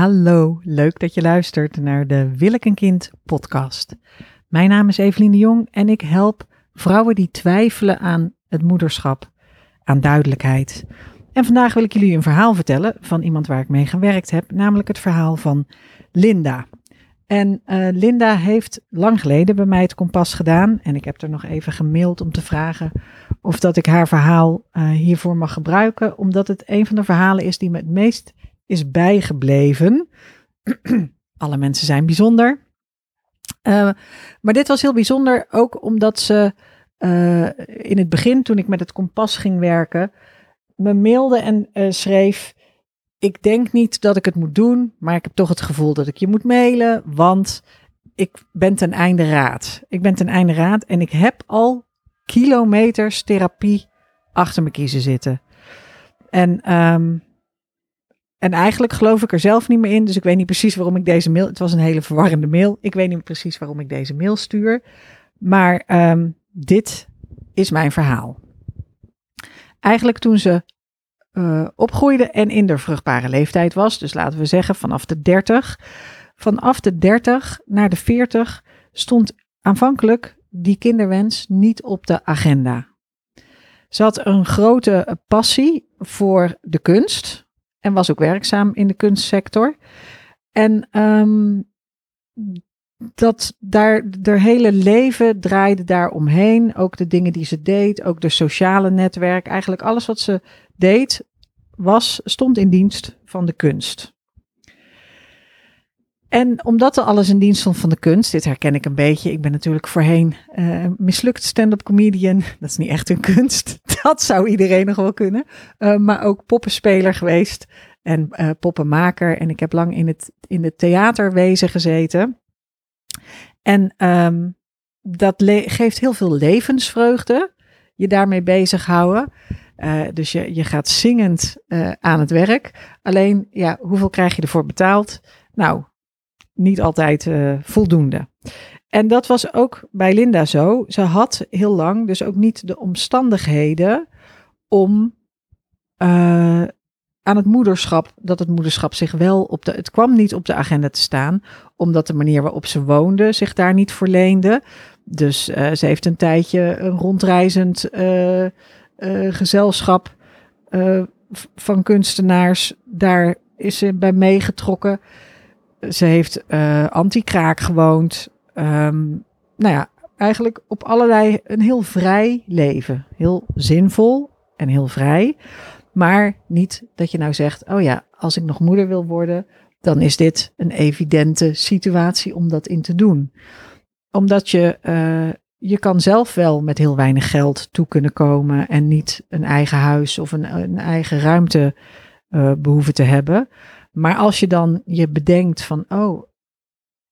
hallo. Leuk dat je luistert naar de Wil ik een kind podcast. Mijn naam is Evelien de Jong en ik help vrouwen die twijfelen aan het moederschap, aan duidelijkheid. En vandaag wil ik jullie een verhaal vertellen van iemand waar ik mee gewerkt heb, namelijk het verhaal van Linda. En uh, Linda heeft lang geleden bij mij het kompas gedaan. En ik heb er nog even gemaild om te vragen of dat ik haar verhaal uh, hiervoor mag gebruiken. Omdat het een van de verhalen is die me het meest is bijgebleven. Alle mensen zijn bijzonder. Uh, maar dit was heel bijzonder ook omdat ze in het begin, toen ik met het kompas ging werken, me mailde en schreef ik denk niet dat ik het moet doen, maar ik heb toch het gevoel dat ik je moet mailen, want ik ben ten einde raad. Ik ben ten einde raad en ik heb al kilometers therapie achter me kiezen zitten. En, um, en eigenlijk geloof ik er zelf niet meer in, dus ik weet niet precies waarom ik deze mail. Het was een hele verwarrende mail. Ik weet niet precies waarom ik deze mail stuur. Maar um, dit is mijn verhaal. Eigenlijk toen ze uh, opgroeide en in de vruchtbare leeftijd was. Dus laten we zeggen vanaf de 30. Vanaf de 30 naar de 40 stond aanvankelijk die kinderwens niet op de agenda. Ze had een grote passie voor de kunst en was ook werkzaam in de kunstsector. En um, dat daar, haar hele leven draaide daar omheen. Ook de dingen die ze deed, ook de sociale netwerk. Eigenlijk alles wat ze deed, was, stond in dienst van de kunst. En omdat er alles in dienst stond van de kunst, dit herken ik een beetje. Ik ben natuurlijk voorheen uh, mislukt stand-up comedian. Dat is niet echt een kunst. Dat zou iedereen nog wel kunnen. Uh, maar ook poppenspeler geweest en uh, poppenmaker. En ik heb lang in het, in het theaterwezen gezeten. En um, dat geeft heel veel levensvreugde. Je daarmee bezighouden. Uh, dus je, je gaat zingend aan het werk. Alleen, ja, hoeveel krijg je ervoor betaald? Nou, niet altijd uh, voldoende. En dat was ook bij Linda zo. Ze had heel lang dus ook niet de omstandigheden om aan het moederschap, dat het moederschap zich wel op de. Het kwam niet op de agenda te staan, omdat de manier waarop ze woonde zich daar niet verleende. Dus uh, ze heeft een tijdje een rondreizend gezelschap van kunstenaars. Daar is ze bij meegetrokken. Ze heeft anti-kraak gewoond. Um, nou ja, eigenlijk op allerlei een heel vrij leven. Heel zinvol en heel vrij. Maar niet dat je nou zegt, oh ja, als ik nog moeder wil worden, dan is dit een evidente situatie om dat in te doen. Omdat je, uh, je kan zelf wel met heel weinig geld toe kunnen komen en niet een eigen huis of een, een eigen ruimte uh, behoeven te hebben. Maar als je dan je bedenkt van, oh,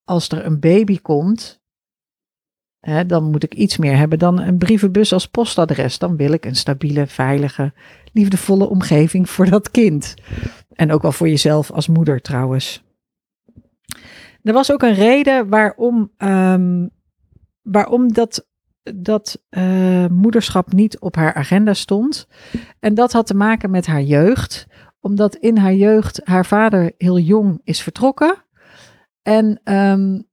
als er een baby komt, hè, dan moet ik iets meer hebben dan een brievenbus als postadres. Dan wil ik een stabiele, veilige, liefdevolle omgeving voor dat kind. En ook wel voor jezelf als moeder trouwens. Er was ook een reden waarom, um, waarom dat, dat uh, moederschap niet op haar agenda stond. En dat had te maken met haar jeugd. Omdat in haar jeugd haar vader heel jong is vertrokken. En um,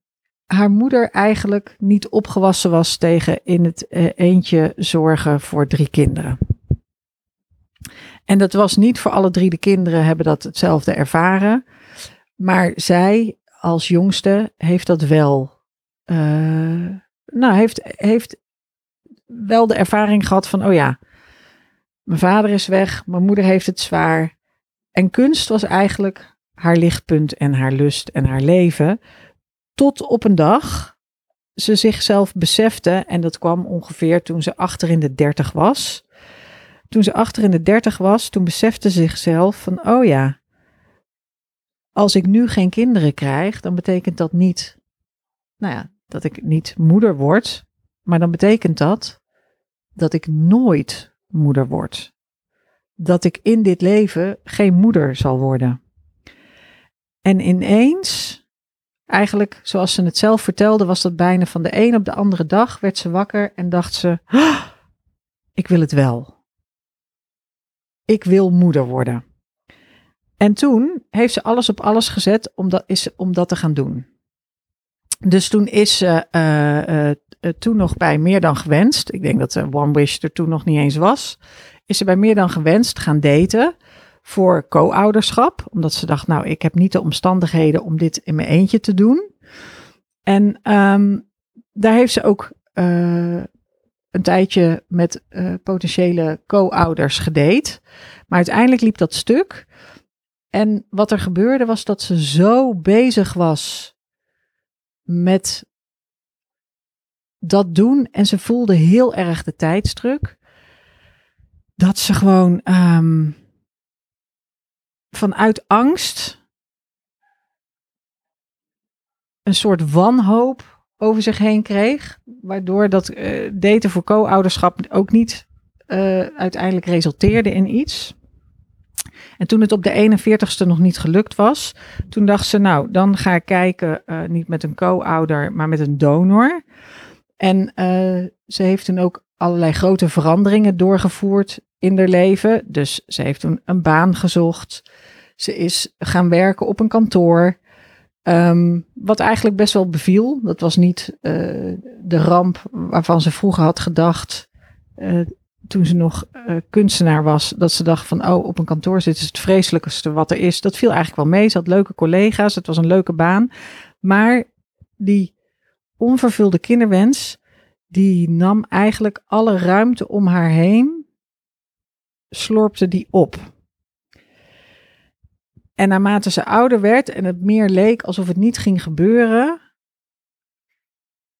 haar moeder eigenlijk niet opgewassen was tegen in het uh, eentje zorgen voor drie kinderen. En dat was niet voor alle drie de kinderen hebben dat hetzelfde ervaren. Maar zij als jongste heeft dat wel. Uh, nou, heeft, heeft wel de ervaring gehad van, oh ja, mijn vader is weg, mijn moeder heeft het zwaar. En kunst was eigenlijk haar lichtpunt en haar lust en haar leven. Tot op een dag ze zichzelf besefte, en dat kwam ongeveer toen ze achter in de dertig was. Toen ze achter in de dertig was, toen besefte ze zichzelf van, oh ja, als ik nu geen kinderen krijg, dan betekent dat niet, nou ja, dat ik niet moeder word, maar dan betekent dat dat ik nooit moeder word. Dat ik in dit leven geen moeder zal worden. En ineens, eigenlijk zoals ze het zelf vertelde, was dat bijna van de een op de andere dag, werd ze wakker en dacht ze, oh, ik wil het wel ik wil moeder worden. En toen heeft ze alles op alles gezet om dat, is, om dat te gaan doen. Dus toen is ze uh, uh, toen nog bij meer dan gewenst. Ik denk dat de One Wish er toen nog niet eens was. Is ze bij meer dan gewenst gaan daten voor co-ouderschap. Omdat ze dacht, nou, ik heb niet de omstandigheden om dit in mijn eentje te doen. En um, daar heeft ze ook uh, een tijdje met uh, potentiële co-ouders gedate. Maar uiteindelijk liep dat stuk. En wat er gebeurde was dat ze zo bezig was met dat doen. En ze voelde heel erg de tijdsdruk. Dat ze gewoon um, vanuit angst een soort wanhoop over zich heen kreeg. Waardoor dat uh, voor co-ouderschap ook niet uh, uiteindelijk resulteerde in iets. En toen het op de 41ste nog niet gelukt was, toen dacht ze, nou, dan ga ik kijken, uh, niet met een co-ouder, maar met een donor. En ze heeft toen ook allerlei grote veranderingen doorgevoerd in haar leven. Dus ze heeft toen een baan gezocht. Ze is gaan werken op een kantoor. Um, wat eigenlijk best wel beviel. Dat was niet uh, de ramp waarvan ze vroeger had gedacht. Uh, toen ze nog uh, kunstenaar was. Dat ze dacht van, oh, op een kantoor zitten is het vreselijkste wat er is. Dat viel eigenlijk wel mee. Ze had leuke collega's. Het was een leuke baan. Maar die onvervulde kinderwens, die nam eigenlijk alle ruimte om haar heen, slorpte die op. En naarmate ze ouder werd en het meer leek alsof het niet ging gebeuren,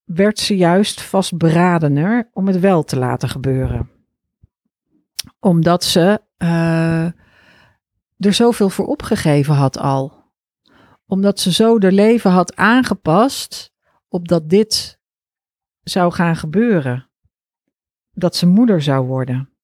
werd ze juist vastberadener om het wel te laten gebeuren. Omdat ze uh, er zoveel voor opgegeven had al. Omdat ze zo haar leven had aangepast op dat dit zou gaan gebeuren. Dat ze moeder zou worden.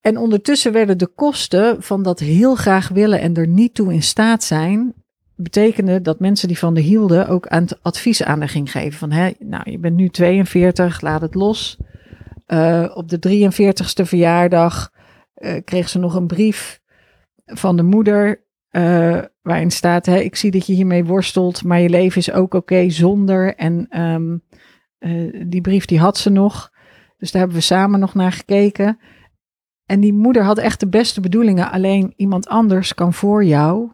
En ondertussen werden de kosten van dat heel graag willen en er niet toe in staat zijn, betekende dat mensen die van de hielden ook aan het advies aan haar ging geven. Van, hè, nou, je bent nu 42, laat het los. Uh, op de 43ste verjaardag uh, kreeg ze nog een brief van de moeder. Uh, waarin staat: hè, Ik zie dat je hiermee worstelt, maar je leven is ook oké zonder. En um, die brief die had ze nog. Dus daar hebben we samen nog naar gekeken. En die moeder had echt de beste bedoelingen, alleen iemand anders kan voor jou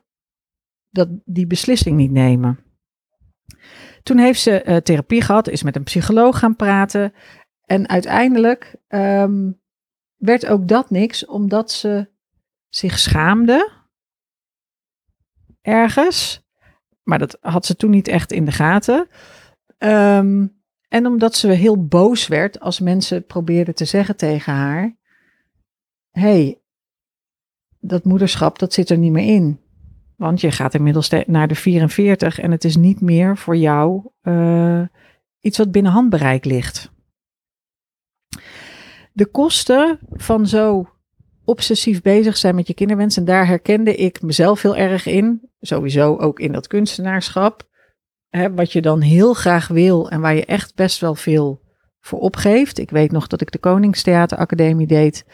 dat, die beslissing niet nemen. Toen heeft ze uh, therapie gehad, is met een psycholoog gaan praten. En uiteindelijk um, werd ook dat niks, omdat ze zich schaamde. Ergens. Maar dat had ze toen niet echt in de gaten. Um, en omdat ze heel boos werd als mensen probeerden te zeggen tegen haar: hey, dat moederschap, dat zit er niet meer in. Want je gaat inmiddels naar de 44 en het is niet meer voor jou uh, iets wat binnen handbereik ligt. De kosten van zo obsessief bezig zijn met je kinderwens, en daar herkende ik mezelf heel erg in, sowieso ook in dat kunstenaarschap, hè, wat je dan heel graag wil en waar je echt best wel veel voor opgeeft. Ik weet nog dat ik de Koningstheateracademie deed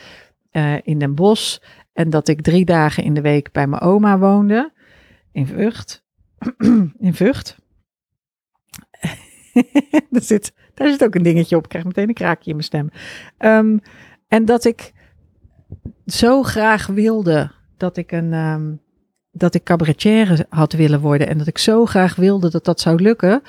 uh, in Den Bosch. En dat ik drie dagen in de week bij mijn oma woonde. In Vught. in Vught. daar, zit, daar zit ook een dingetje op. Ik krijg meteen een kraakje in mijn stem. Um, en dat ik zo graag wilde dat ik een. Um, dat ik cabaretière had willen worden. En dat ik zo graag wilde dat dat zou lukken.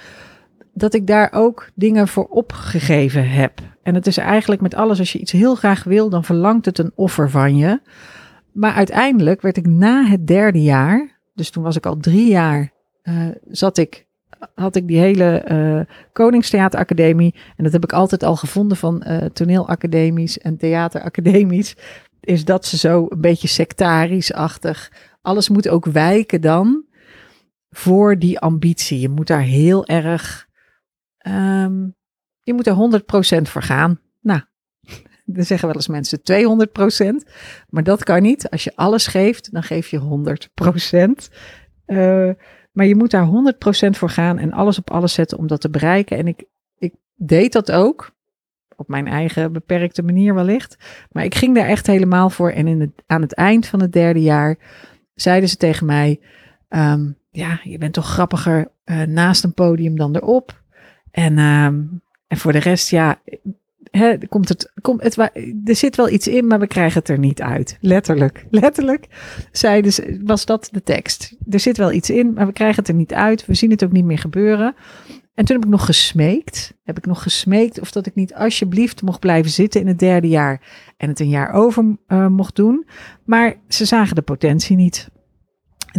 Dat ik daar ook dingen voor opgegeven heb. En het is eigenlijk met alles, als je iets heel graag wil, dan verlangt het een offer van je. Maar uiteindelijk werd ik na het derde jaar, dus toen was ik al drie jaar, uh, zat ik, had ik die hele uh, Koningstheateracademie. En dat heb ik altijd al gevonden van uh, toneelacademies en theateracademies. Is dat ze zo een beetje sectarisch-achtig. Alles moet ook wijken dan voor die ambitie. Je moet daar heel erg um, je moet er 100% voor gaan. Nou, dan zeggen wel eens mensen 200%. Maar dat kan niet. Als je alles geeft, dan geef je 100%. Uh, maar je moet daar 100% voor gaan en alles op alles zetten om dat te bereiken. En ik, ik deed dat ook. Op mijn eigen beperkte manier wellicht. Maar ik ging daar echt helemaal voor. En in het, aan het eind van het derde jaar zeiden ze tegen mij: ehm, Ja, je bent toch grappiger uh, naast een podium dan erop. En, ehm, en voor de rest, ja, hè, komt het, het, er zit wel iets in, maar we krijgen het er niet uit. Letterlijk, letterlijk zeiden ze, was dat de tekst. Er zit wel iets in, maar we krijgen het er niet uit. We zien het ook niet meer gebeuren. En toen heb ik nog gesmeekt. Heb ik nog gesmeekt of dat ik niet alsjeblieft mocht blijven zitten in het derde jaar. En het een jaar over uh, mocht doen. Maar ze zagen de potentie niet.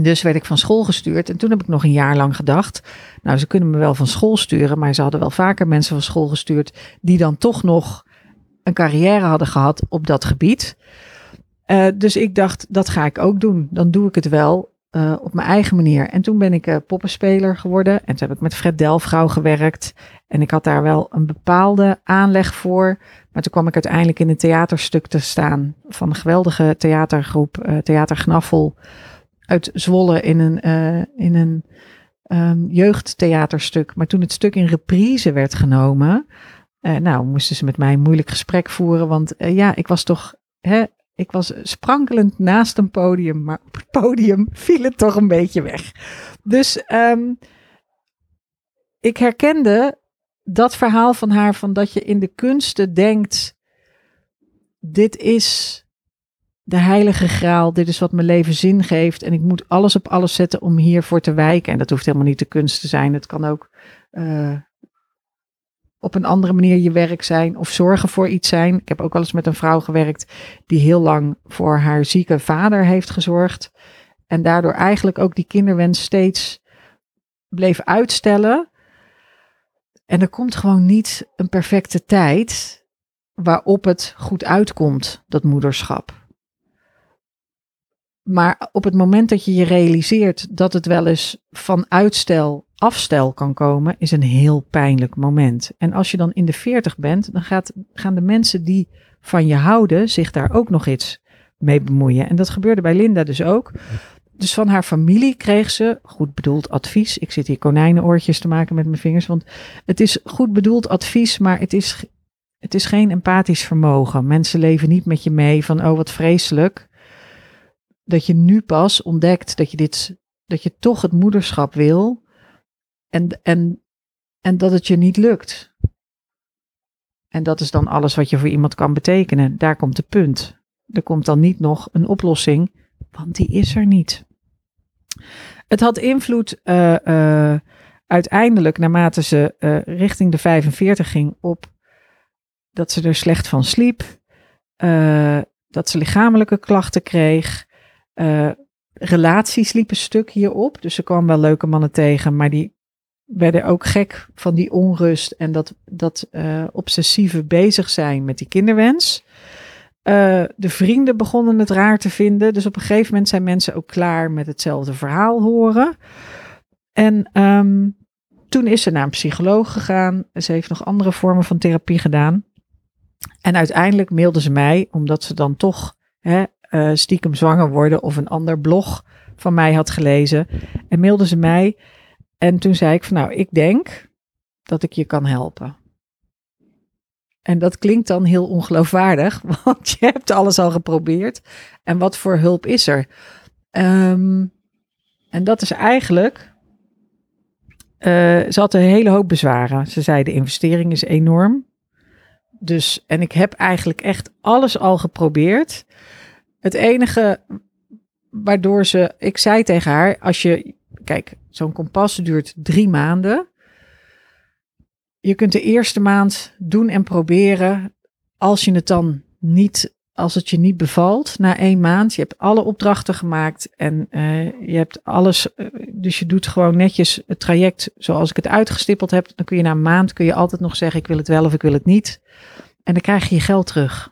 Dus werd ik van school gestuurd. En toen heb ik nog een jaar lang gedacht. Nou, ze kunnen me wel van school sturen. Maar ze hadden wel vaker mensen van school gestuurd. die dan toch nog een carrière hadden gehad op dat gebied. Uh, dus ik dacht, dat ga ik ook doen. Dan doe ik het wel uh, op mijn eigen manier. En toen ben ik uh, poppenspeler geworden. En toen heb ik met Fred Delfgauw gewerkt. En ik had daar wel een bepaalde aanleg voor. Maar toen kwam ik uiteindelijk in een theaterstuk te staan. Van een geweldige theatergroep, Theater Gnaffel. Uit Zwolle in een, in een um, jeugdtheaterstuk. Maar toen het stuk in reprise werd genomen. nou, moesten ze met mij een moeilijk gesprek voeren. Want ja, ik was toch hè, ik was sprankelend naast een podium, maar op het podium viel het toch een beetje weg. Dus um, ik herkende dat verhaal van haar van dat je in de kunsten denkt, dit is de heilige graal, dit is wat mijn leven zin geeft en ik moet alles op alles zetten om hiervoor te wijken. En dat hoeft helemaal niet de kunst te zijn, het kan ook uh, op een andere manier je werk zijn of zorgen voor iets zijn. Ik heb ook wel eens met een vrouw gewerkt die heel lang voor haar zieke vader heeft gezorgd. En daardoor eigenlijk ook die kinderwens steeds bleef uitstellen. En er komt gewoon niet een perfecte tijd waarop het goed uitkomt, dat moederschap. Maar op het moment dat je je realiseert dat het wel eens van uitstel afstel kan komen, is een heel pijnlijk moment. En als je dan in de veertig bent, dan gaat, gaan de mensen die van je houden zich daar ook nog iets mee bemoeien. En dat gebeurde bij Linda dus ook. Dus van haar familie kreeg ze goed bedoeld advies. Ik zit hier konijnenoortjes te maken met mijn vingers, want het is goed bedoeld advies, maar het is, het is geen empathisch vermogen. Mensen leven niet met je mee van, oh wat vreselijk. Dat je nu pas ontdekt dat je dit, dat je toch het moederschap wil. En, en, en dat het je niet lukt. En dat is dan alles wat je voor iemand kan betekenen. Daar komt de punt. Er komt dan niet nog een oplossing, want die is er niet. Het had invloed uh, uh, uiteindelijk, naarmate ze uh, richting de 45 ging, op dat ze er slecht van sliep, dat ze lichamelijke klachten kreeg. Relaties liepen stuk hierop. Dus ze kwam wel leuke mannen tegen, maar die werden ook gek van die onrust en dat, dat uh, obsessieve bezig zijn met die kinderwens. Uh, de vrienden begonnen het raar te vinden. Dus op een gegeven moment zijn mensen ook klaar met hetzelfde verhaal horen. En um, toen is ze naar een psycholoog gegaan. Ze heeft nog andere vormen van therapie gedaan. En uiteindelijk mailde ze mij, omdat ze dan toch hè, uh, stiekem zwanger worden of een ander blog van mij had gelezen. En mailde ze mij en toen zei ik van nou, ik denk dat ik je kan helpen. En dat klinkt dan heel ongeloofwaardig, want je hebt alles al geprobeerd. En wat voor hulp is er? Um, en dat is eigenlijk. Uh, ze had een hele hoop bezwaren. Ze zei: de investering is enorm. Dus, en ik heb eigenlijk echt alles al geprobeerd. Het enige waardoor ze. Ik zei tegen haar: als je. Kijk, Zo'n kompas duurt drie maanden. Je kunt de eerste maand doen en proberen. Als je het dan niet, als het je niet bevalt na één maand. Je hebt alle opdrachten gemaakt en uh, je hebt alles. Uh, dus je doet gewoon netjes het traject zoals ik het uitgestippeld heb. Dan kun je na een maand kun je altijd nog zeggen: ik wil het wel of ik wil het niet. En dan krijg je je geld terug.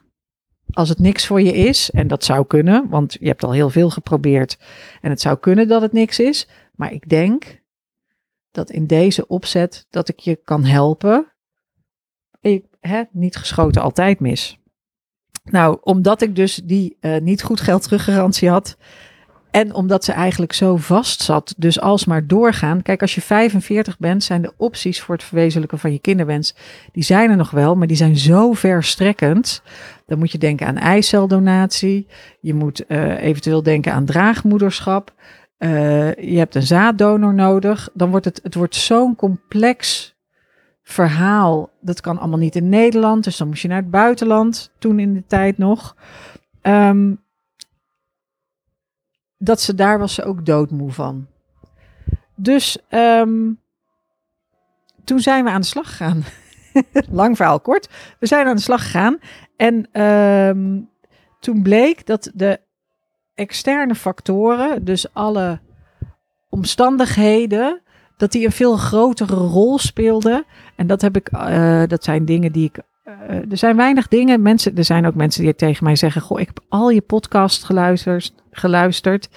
Als het niks voor je is, en dat zou kunnen, want je hebt al heel veel geprobeerd. En het zou kunnen dat het niks is, maar ik denk dat in deze opzet dat ik je kan helpen. Ik, hè, niet geschoten altijd mis. Nou, omdat ik dus die uh, niet goed geld teruggarantie had, En omdat ze eigenlijk zo vast zat, dus alsmaar doorgaan. Kijk, als je 45 bent, zijn de opties voor het verwezenlijken van je kinderwens, die zijn er nog wel, maar die zijn zo verstrekkend. Dan moet je denken aan eiceldonatie. Je moet uh, eventueel denken aan draagmoederschap. Uh, je hebt een zaaddonor nodig. Dan wordt het, het wordt zo'n complex verhaal. Dat kan allemaal niet in Nederland, dus dan moest je naar het buitenland, toen in de tijd nog. Um, dat ze daar was ze ook doodmoe van. Dus um, toen zijn we aan de slag gegaan. Lang verhaal kort. We zijn aan de slag gegaan. En um, toen bleek dat de externe factoren, dus alle omstandigheden, dat die een veel grotere rol speelden. En dat heb ik, uh, dat zijn dingen die ik. Uh, er zijn weinig dingen. Mensen, er zijn ook mensen die tegen mij zeggen: Goh, ik heb al je podcast geluisterd geluisterd.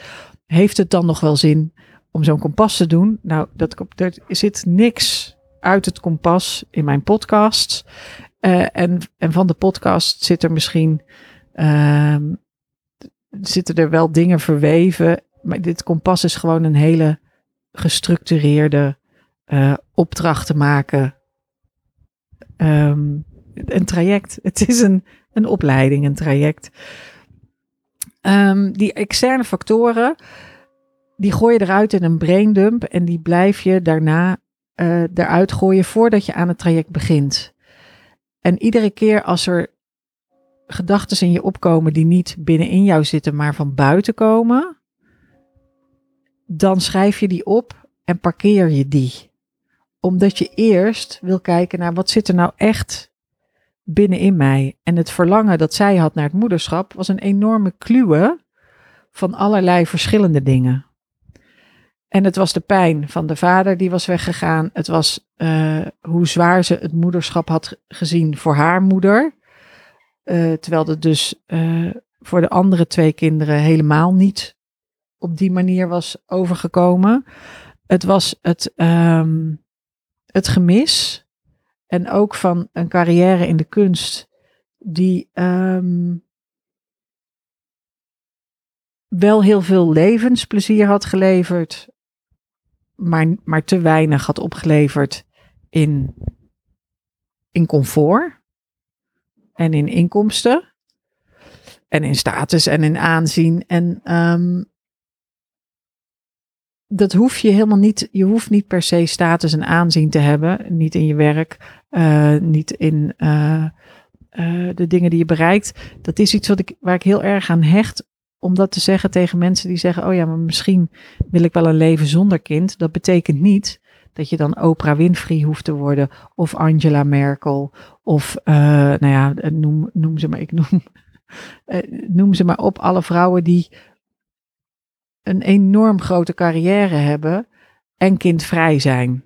Heeft het dan nog wel zin om zo'n kompas te doen? Nou, dat, er zit niks uit het kompas in mijn podcast. Uh, en, en van de podcast zit er misschien. Uh, zitten er wel dingen verweven. Maar dit kompas is gewoon een hele gestructureerde uh, opdracht te maken. Um, een traject. Het is een, een opleiding, een traject. Um, die externe factoren, die gooi je eruit in een braindump en die blijf je daarna uh, eruit gooien voordat je aan het traject begint. En iedere keer als er gedachten in je opkomen die niet binnenin jou zitten, maar van buiten komen, dan schrijf je die op en parkeer je die. Omdat je eerst wil kijken naar wat zit er nou echt binnenin mij. En het verlangen dat zij had naar het moederschap was een enorme kluwe van allerlei verschillende dingen. En het was de pijn van de vader die was weggegaan. Het was uh, hoe zwaar ze het moederschap had gezien voor haar moeder. Uh, terwijl het dus uh, voor de andere twee kinderen helemaal niet op die manier was overgekomen. Het was het, um, het gemis en ook van een carrière in de kunst die um, wel heel veel levensplezier had geleverd, maar, maar te weinig had opgeleverd in, in comfort en in inkomsten en in status en in aanzien. En um, dat hoef je helemaal niet. Je hoeft niet per se status en aanzien te hebben. Niet in je werk, uh, niet in uh, uh, de dingen die je bereikt. Dat is iets wat ik, waar ik heel erg aan hecht. Om dat te zeggen tegen mensen die zeggen: Oh ja, maar misschien wil ik wel een leven zonder kind. Dat betekent niet dat je dan Oprah Winfrey hoeft te worden. Of Angela Merkel. Of nou ja, noem, noem ze maar. Ik noem, noem ze maar op. Alle vrouwen die een enorm grote carrière hebben en kindvrij zijn.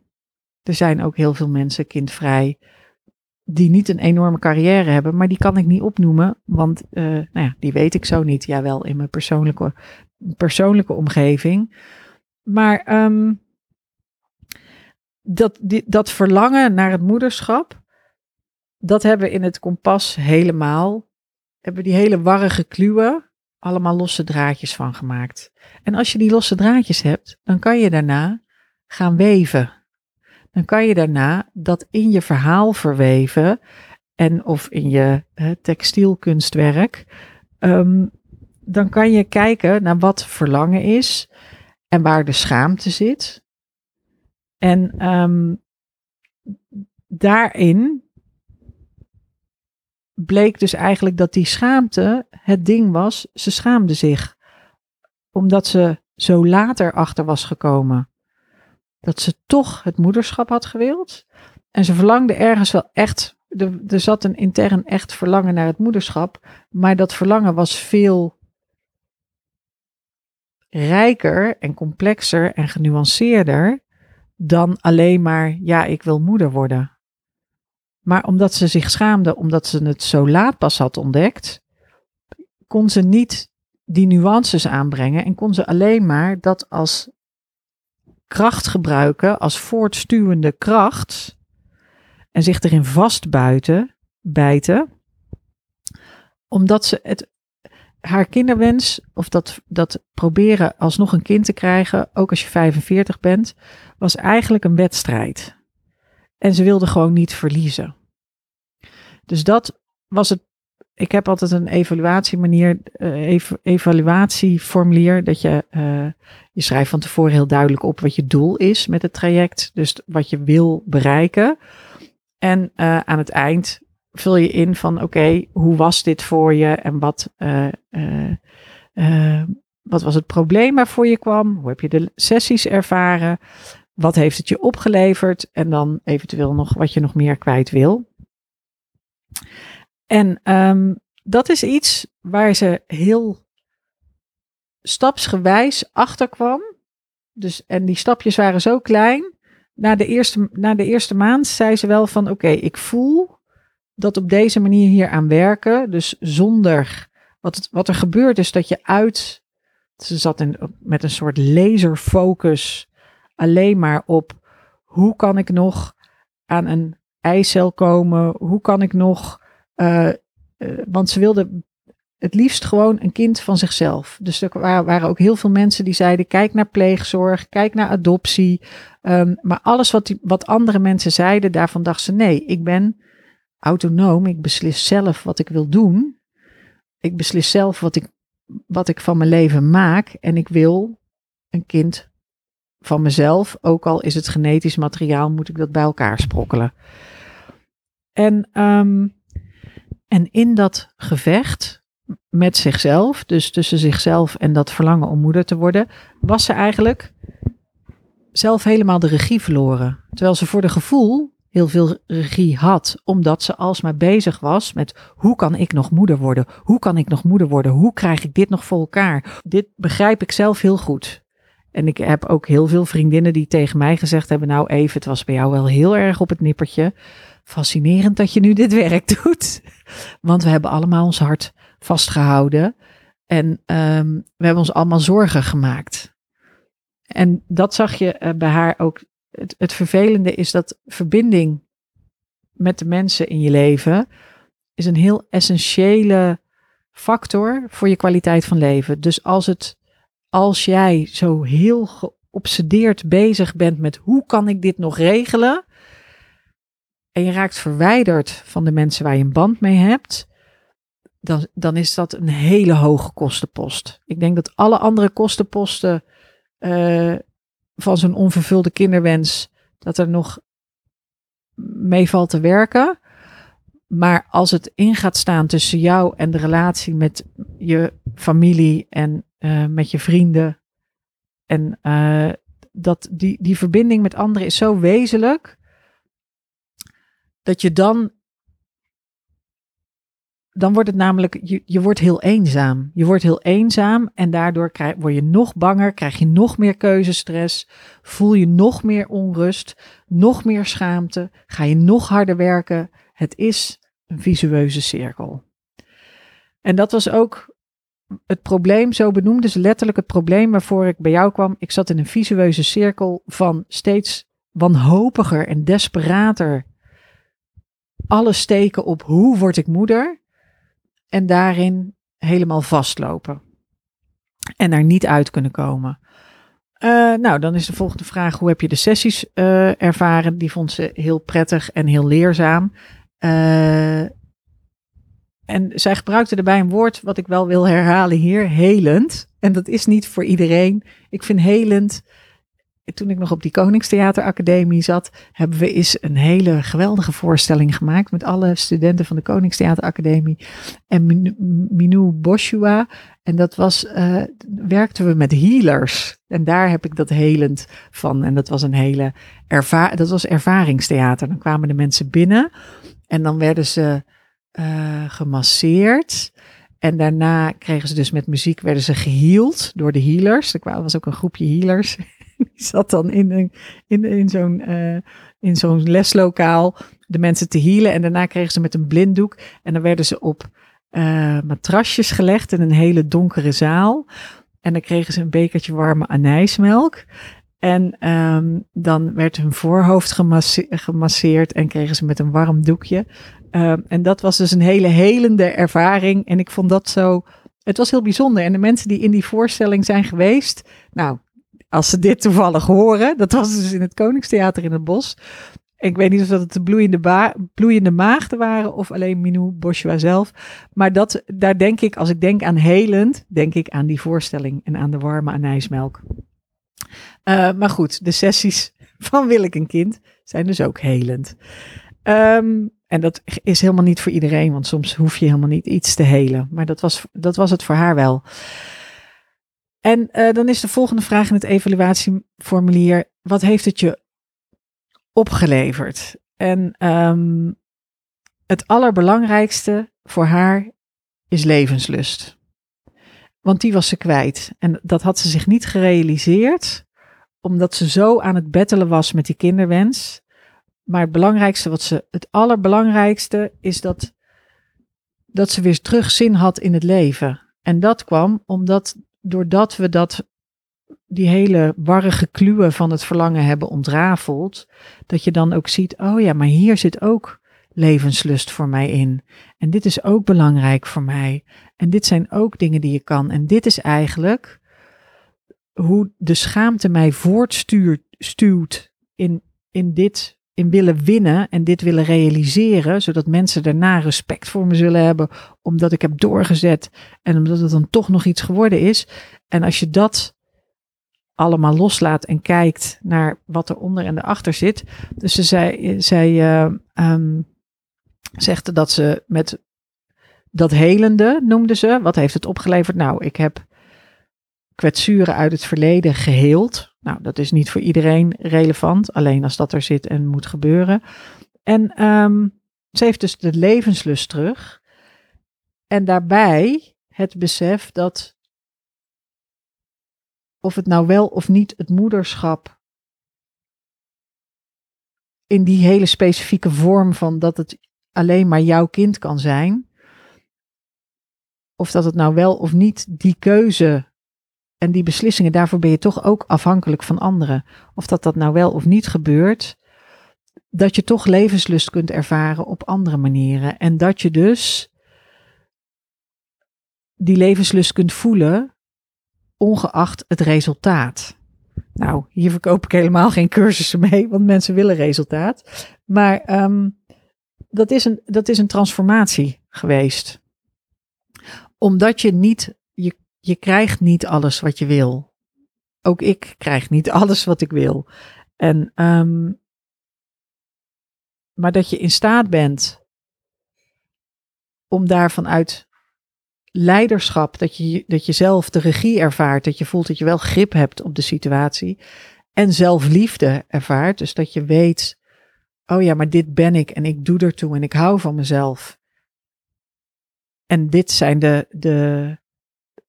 Er zijn ook heel veel mensen kindvrij die niet een enorme carrière hebben, maar die kan ik niet opnoemen, want uh, nou ja, die weet ik zo niet. Ja, wel in mijn persoonlijke, persoonlijke omgeving. Maar um, dat, die, dat verlangen naar het moederschap, dat hebben we in het kompas helemaal. Hebben die hele warrige kluwen allemaal losse draadjes van gemaakt. En als je die losse draadjes hebt, dan kan je daarna gaan weven. Dan kan je daarna dat in je verhaal verweven en of in je uh, textielkunstwerk. Um, dan kan je kijken naar wat verlangen is en waar de schaamte zit. En um, daarin bleek dus eigenlijk dat die schaamte het ding was. Ze schaamde zich omdat ze zo later achter was gekomen dat ze toch het moederschap had gewild. En ze verlangde ergens wel echt. Er, er zat een intern echt verlangen naar het moederschap. Maar dat verlangen was veel rijker en complexer en genuanceerder dan alleen maar ja, ik wil moeder worden. Maar omdat ze zich schaamde, omdat ze het zo laat pas had ontdekt, kon ze niet die nuances aanbrengen en kon ze alleen maar dat als kracht gebruiken, als voortstuwende kracht en zich erin vastbuiten, bijten, omdat ze het, haar kinderwens, of dat, dat proberen alsnog een kind te krijgen, ook als je 45 bent, was eigenlijk een wedstrijd. En ze wilde gewoon niet verliezen. Dus dat was het. Ik heb altijd een evaluatiemanier, uh, evaluatieformulier, dat je, uh, je schrijft van tevoren heel duidelijk op wat je doel is met het traject. Dus wat je wil bereiken. En uh, aan het eind vul je in van oké, hoe was dit voor je en wat, wat was het probleem waarvoor je kwam? Hoe heb je de sessies ervaren? Wat heeft het je opgeleverd? En dan eventueel nog wat je nog meer kwijt wil. En um, dat is iets waar ze heel stapsgewijs achter kwam. Dus, en die stapjes waren zo klein. Na de eerste, na de eerste maand zei ze wel van oké, ik voel dat op deze manier hier aan werken. Dus zonder wat, het, wat er gebeurt is dat je uit. Ze zat in, met een soort laserfocus alleen maar op hoe kan ik nog aan een eicel komen? Hoe kan ik nog. Uh, uh, want ze wilde het liefst gewoon een kind van zichzelf. Dus er waren ook heel veel mensen die zeiden: kijk naar pleegzorg, kijk naar adoptie. Um, maar alles wat, die, wat andere mensen zeiden, daarvan dacht ze: nee, ik ben autonoom. Ik beslis zelf wat ik wil doen. Ik beslis zelf wat ik, wat ik van mijn leven maak. En ik wil een kind van mezelf. Ook al is het genetisch materiaal, moet ik dat bij elkaar sprokkelen. En, um, en in dat gevecht met zichzelf, dus tussen zichzelf en dat verlangen om moeder te worden, was ze eigenlijk zelf helemaal de regie verloren. Terwijl ze voor de gevoel heel veel regie had, omdat ze alsmaar bezig was met hoe kan ik nog moeder worden? Hoe kan ik nog moeder worden? Hoe krijg ik dit nog voor elkaar? Dit begrijp ik zelf heel goed. En ik heb ook heel veel vriendinnen die tegen mij gezegd hebben: Nou, even, het was bij jou wel heel erg op het nippertje. Fascinerend dat je nu dit werk doet. Want we hebben allemaal ons hart vastgehouden. En um, we hebben ons allemaal zorgen gemaakt. En dat zag je uh, bij haar ook het, het vervelende is dat verbinding met de mensen in je leven is een heel essentiële factor voor je kwaliteit van leven. Dus als het, als jij zo heel geobsedeerd bezig bent met hoe kan ik dit nog regelen, en je raakt verwijderd van de mensen waar je een band mee hebt, dan, dan is dat een hele hoge kostenpost. Ik denk dat alle andere kostenposten uh, van zo'n onvervulde kinderwens, dat er nog mee valt te werken. Maar als het in gaat staan tussen jou en de relatie met je familie en uh, met je vrienden. En uh, dat die, die verbinding met anderen is zo wezenlijk. Dat je dan dan wordt het namelijk, je, je wordt heel eenzaam. Je wordt heel eenzaam en daardoor krijg, word je nog banger, krijg je nog meer keuzestress, voel je nog meer onrust, nog meer schaamte, ga je nog harder werken. Het is een visueuze cirkel. En dat was ook het probleem, zo benoemde ze letterlijk het probleem waarvoor ik bij jou kwam. Ik zat in een visueuze cirkel van steeds wanhopiger en desperater alles steken op hoe word ik moeder en daarin helemaal vastlopen. En daar niet uit kunnen komen. Uh, nou, dan is de volgende vraag: hoe heb je de sessies uh, ervaren? Die vond ze heel prettig en heel leerzaam. Uh, en zij gebruikte erbij een woord wat ik wel wil herhalen hier: helend. En dat is niet voor iedereen. Ik vind helend toen ik nog op die Koningstheateracademie zat, hebben we eens een hele geweldige voorstelling gemaakt met alle studenten van de Koningstheateracademie en Minou Boshua. En dat was, uh, werkten we met healers. En daar heb ik dat helend van. En dat was een hele erva dat was ervaringstheater. Dan kwamen de mensen binnen en dan werden ze uh, gemasseerd. En daarna kregen ze dus met muziek, werden ze geheeld door de healers. Er was ook een groepje healers. Die zat dan in, een, in, in zo'n uh, in zo'n leslokaal de mensen te healen. En daarna kregen ze met een blinddoek. En dan werden ze op uh, matrasjes gelegd in een hele donkere zaal. En dan kregen ze een bekertje warme anijsmelk. En um, dan werd hun voorhoofd gemasseerd en kregen ze met een warm doekje. Um, en dat was dus een hele helende ervaring. En ik vond dat zo het was heel bijzonder. En de mensen die in die voorstelling zijn geweest, nou, als ze dit toevallig horen, dat was dus in het Koningstheater in het Bos. Ik weet niet of dat het de bloeiende, bloeiende maagden waren of alleen Minou Boschua zelf. Maar dat, daar denk ik, als ik denk aan helend, denk ik aan die voorstelling en aan de warme anijsmelk. Uh, maar goed, de sessies van Wil ik een kind zijn dus ook helend. Um, en dat is helemaal niet voor iedereen, want soms hoef je helemaal niet iets te helen. Maar dat was, dat was het voor haar wel. En uh, dan is de volgende vraag in het evaluatieformulier: wat heeft het je opgeleverd? En um, het allerbelangrijkste voor haar is levenslust. Want die was ze kwijt. En dat had ze zich niet gerealiseerd, omdat ze zo aan het bettelen was met die kinderwens. Maar het belangrijkste, wat ze, het allerbelangrijkste is dat, dat ze weer terug zin had in het leven. En dat kwam omdat doordat we dat, die hele warrige kluwen van het verlangen hebben ontrafeld, dat je dan ook ziet, oh ja, maar hier zit ook levenslust voor mij in. En dit is ook belangrijk voor mij. En dit zijn ook dingen die je kan. En dit is eigenlijk hoe de schaamte mij voortstuurt in, in dit in willen winnen en dit willen realiseren, zodat mensen daarna respect voor me zullen hebben, omdat ik heb doorgezet en omdat het dan toch nog iets geworden is. En als je dat allemaal loslaat en kijkt naar wat er onder en erachter zit. Dus ze zei, zij uh, um, zegde dat ze met dat helende noemde ze. Wat heeft het opgeleverd? Nou, ik heb kwetsuren uit het verleden geheeld. Nou, dat is niet voor iedereen relevant, alleen als dat er zit en moet gebeuren. En um, ze heeft dus de levenslust terug. En daarbij het besef dat of het nou wel of niet het moederschap in die hele specifieke vorm van dat het alleen maar jouw kind kan zijn, of dat het nou wel of niet die keuze en die beslissingen, daarvoor ben je toch ook afhankelijk van anderen. Of dat dat nou wel of niet gebeurt, dat je toch levenslust kunt ervaren op andere manieren. En dat je dus die levenslust kunt voelen, ongeacht het resultaat. Nou, hier verkoop ik helemaal geen cursussen mee, want mensen willen resultaat. Maar um, dat, is een, dat is een transformatie geweest. Omdat je niet, je krijgt niet alles wat je wil. Ook ik krijg niet alles wat ik wil. En, um, maar dat je in staat bent om daar vanuit leiderschap, dat je, dat je zelf de regie ervaart, dat je voelt dat je wel grip hebt op de situatie. En zelfliefde ervaart, dus dat je weet, oh ja, maar dit ben ik en ik doe ertoe en ik hou van mezelf. En dit zijn de, de,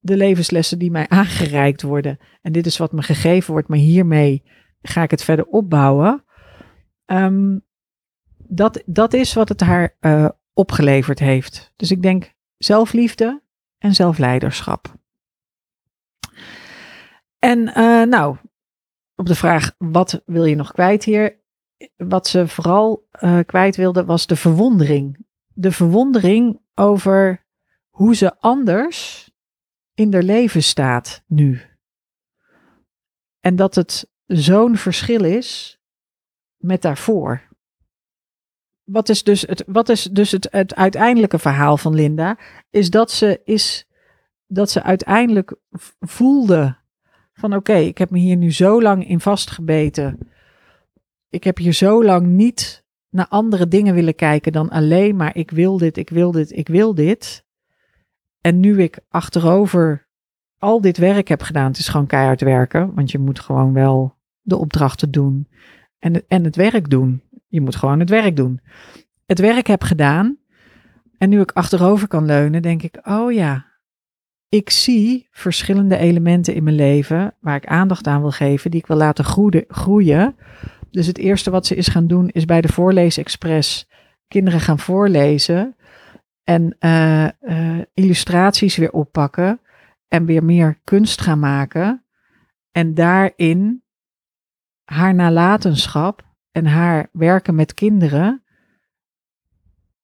de levenslessen die mij aangereikt worden. En dit is wat me gegeven wordt, maar hiermee ga ik het verder opbouwen. Um, dat, dat is wat het haar uh, opgeleverd heeft. Dus ik denk zelfliefde en zelfleiderschap. En uh, nou, op de vraag wat wil je nog kwijt hier? Wat ze vooral uh, kwijt wilde was de verwondering. De verwondering over hoe ze anders in haar leven staat nu. En dat het zo'n verschil is met daarvoor. Wat is dus het, wat is dus het, het uiteindelijke verhaal van Linda? Is dat ze, is dat ze uiteindelijk voelde van oké, ik heb me hier nu zo lang in vastgebeten. Ik heb hier zo lang niet naar andere dingen willen kijken dan alleen maar ik wil dit, ik wil dit, ik wil dit. En nu ik achterover al dit werk heb gedaan, het is gewoon keihard werken, want je moet gewoon wel de opdrachten doen en, en het werk doen. Je moet gewoon het werk doen. Het werk heb gedaan en nu ik achterover kan leunen, denk ik, oh ja, ik zie verschillende elementen in mijn leven waar ik aandacht aan wil geven, die ik wil laten groeien. Dus het eerste wat ze is gaan doen, is bij de Voorleesexpress kinderen gaan voorlezen en uh, uh, illustraties weer oppakken en weer meer kunst gaan maken. En daarin haar nalatenschap en haar werken met kinderen,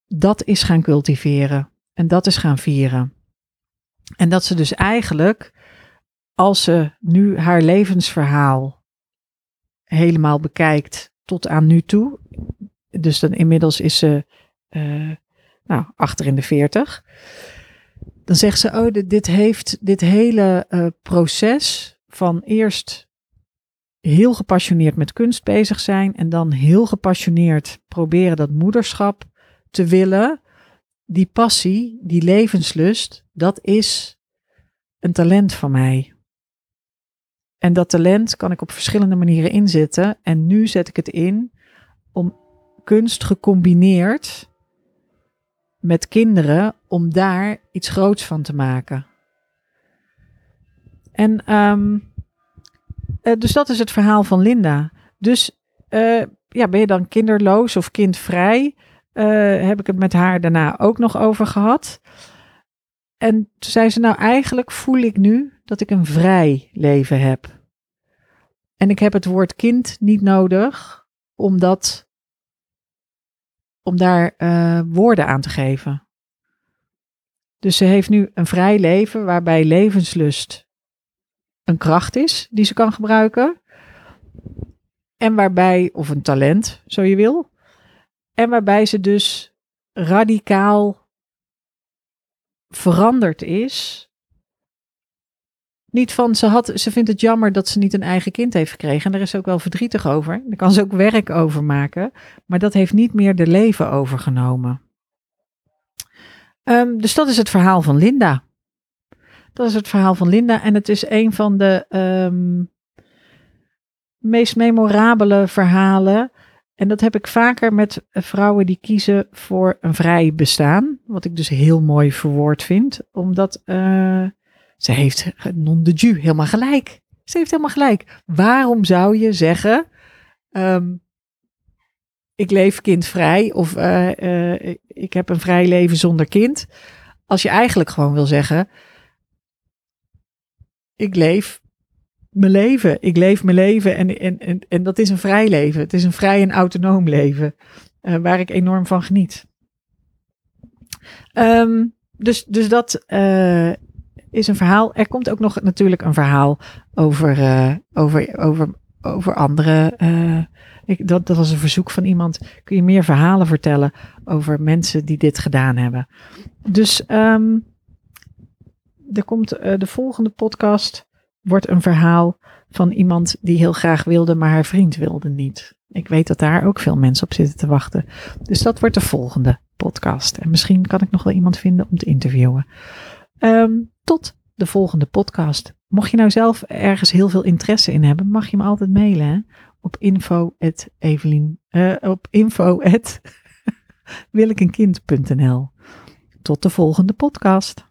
dat is gaan cultiveren en dat is gaan vieren. En dat ze dus eigenlijk, als ze nu haar levensverhaal helemaal bekijkt tot aan nu toe, dus dan inmiddels is ze uh, nou, achter in de veertig, dan zegt ze, oh, dit, heeft dit hele uh, proces van eerst heel gepassioneerd met kunst bezig zijn en dan heel gepassioneerd proberen dat moederschap te willen. Die passie, die levenslust, dat is een talent van mij. En dat talent kan ik op verschillende manieren inzetten. En nu zet ik het in om kunst gecombineerd met kinderen, om daar iets groots van te maken. En um, uh, dus dat is het verhaal van Linda. Dus uh, ja, ben je dan kinderloos of kindvrij? Uh, heb ik het met haar daarna ook nog over gehad. En toen zei ze, nou eigenlijk voel ik nu dat ik een vrij leven heb. En ik heb het woord kind niet nodig, omdat, om daar uh, woorden aan te geven. Dus ze heeft nu een vrij leven waarbij levenslust een kracht is die ze kan gebruiken. En waarbij, of een talent, zo je wil. En waarbij ze dus radicaal veranderd is. Niet van ze, had, ze vindt het jammer dat ze niet een eigen kind heeft gekregen. En daar is ze ook wel verdrietig over. Daar kan ze ook werk over maken. Maar dat heeft niet meer de leven overgenomen. Um, dus dat is het verhaal van Linda. Dat is het verhaal van Linda. En het is een van de um, meest memorabele verhalen. En dat heb ik vaker met vrouwen die kiezen voor een vrij bestaan. Wat ik dus heel mooi verwoord vind. Omdat uh, ze heeft non de ju helemaal gelijk. Ze heeft helemaal gelijk. Waarom zou je zeggen... Um, ik leef kindvrij of uh, uh, ik heb een vrij leven zonder kind. Als je eigenlijk gewoon wil zeggen, ik leef mijn leven. Ik leef mijn leven en, en, en, dat is een vrij leven. Het is een vrij en autonoom leven uh, waar ik enorm van geniet. Um, dus, dus dat is een verhaal. Er komt ook nog natuurlijk een verhaal over, uh, over, over, over andere. Ik, dat, dat was een verzoek van iemand. Kun je meer verhalen vertellen over mensen die dit gedaan hebben? Dus um, er komt uh, de volgende podcast. Wordt een verhaal van iemand die heel graag wilde, maar haar vriend wilde niet. Ik weet dat daar ook veel mensen op zitten te wachten. Dus dat wordt de volgende podcast. En misschien kan ik nog wel iemand vinden om te interviewen. Um, tot de volgende podcast. Mocht je nou zelf ergens heel veel interesse in hebben, mag je me altijd mailen hè? op info uh, op info. Tot de volgende podcast.